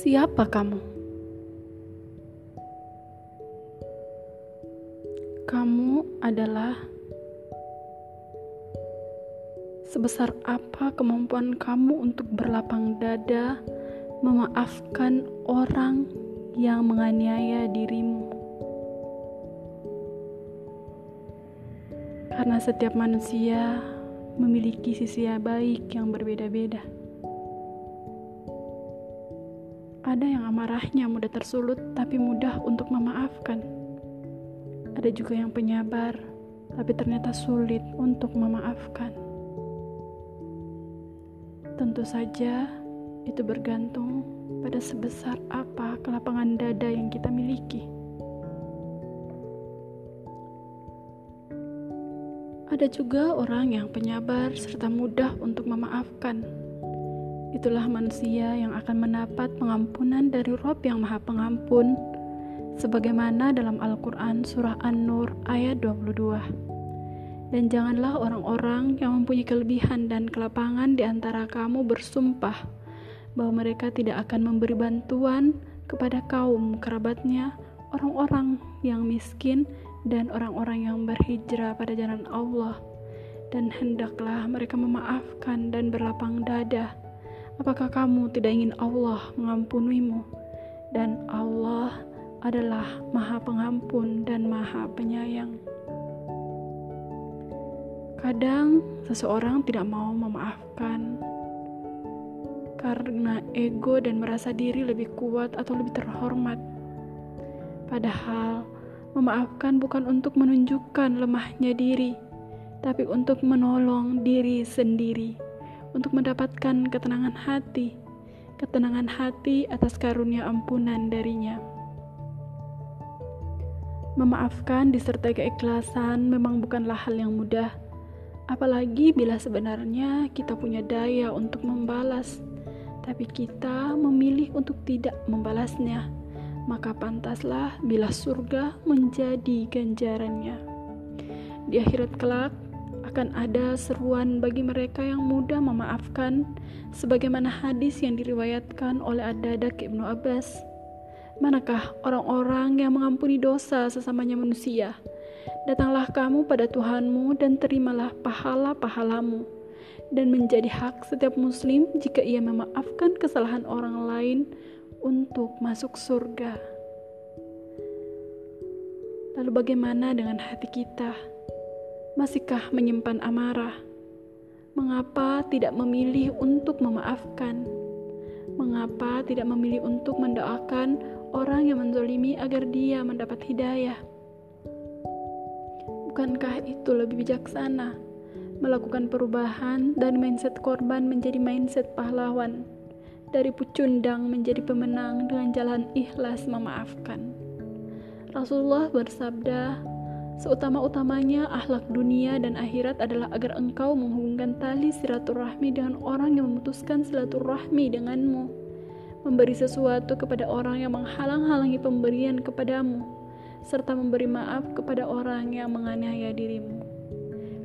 Siapa kamu? Kamu adalah sebesar apa kemampuan kamu untuk berlapang dada memaafkan orang yang menganiaya dirimu. Karena setiap manusia memiliki sisi baik yang berbeda-beda. Ada yang amarahnya mudah tersulut tapi mudah untuk memaafkan. Ada juga yang penyabar tapi ternyata sulit untuk memaafkan. Tentu saja itu bergantung pada sebesar apa kelapangan dada yang kita miliki. Ada juga orang yang penyabar serta mudah untuk memaafkan itulah manusia yang akan mendapat pengampunan dari Rob yang Maha Pengampun, sebagaimana dalam Al-Quran Surah An-Nur ayat 22. Dan janganlah orang-orang yang mempunyai kelebihan dan kelapangan di antara kamu bersumpah bahwa mereka tidak akan memberi bantuan kepada kaum kerabatnya, orang-orang yang miskin, dan orang-orang yang berhijrah pada jalan Allah. Dan hendaklah mereka memaafkan dan berlapang dada Apakah kamu tidak ingin Allah mengampunimu? Dan Allah adalah Maha Pengampun dan Maha Penyayang. Kadang seseorang tidak mau memaafkan karena ego dan merasa diri lebih kuat atau lebih terhormat. Padahal, memaafkan bukan untuk menunjukkan lemahnya diri, tapi untuk menolong diri sendiri untuk mendapatkan ketenangan hati, ketenangan hati atas karunia ampunan darinya. Memaafkan disertai keikhlasan memang bukanlah hal yang mudah, apalagi bila sebenarnya kita punya daya untuk membalas, tapi kita memilih untuk tidak membalasnya, maka pantaslah bila surga menjadi ganjarannya. Di akhirat kelak, akan ada seruan bagi mereka yang mudah memaafkan, sebagaimana hadis yang diriwayatkan oleh Ad-Dadak Ibnu Abbas. Manakah orang-orang yang mengampuni dosa sesamanya manusia? Datanglah kamu pada Tuhanmu dan terimalah pahala-pahalamu. Dan menjadi hak setiap muslim jika ia memaafkan kesalahan orang lain untuk masuk surga. Lalu bagaimana dengan hati kita? Masihkah menyimpan amarah? Mengapa tidak memilih untuk memaafkan? Mengapa tidak memilih untuk mendoakan orang yang menzolimi agar dia mendapat hidayah? Bukankah itu lebih bijaksana? Melakukan perubahan dan mindset korban menjadi mindset pahlawan, dari pucundang menjadi pemenang dengan jalan ikhlas memaafkan. Rasulullah bersabda, Seutama-utamanya akhlak dunia dan akhirat adalah agar engkau menghubungkan tali silaturahmi dengan orang yang memutuskan silaturahmi denganmu, memberi sesuatu kepada orang yang menghalang-halangi pemberian kepadamu, serta memberi maaf kepada orang yang menganiaya dirimu.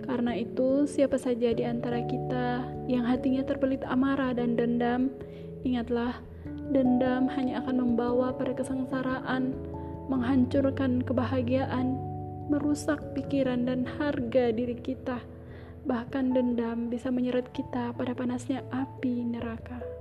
Karena itu, siapa saja di antara kita yang hatinya terbelit amarah dan dendam, ingatlah, dendam hanya akan membawa pada kesengsaraan, menghancurkan kebahagiaan, merusak pikiran dan harga diri kita. Bahkan dendam bisa menyeret kita pada panasnya api neraka.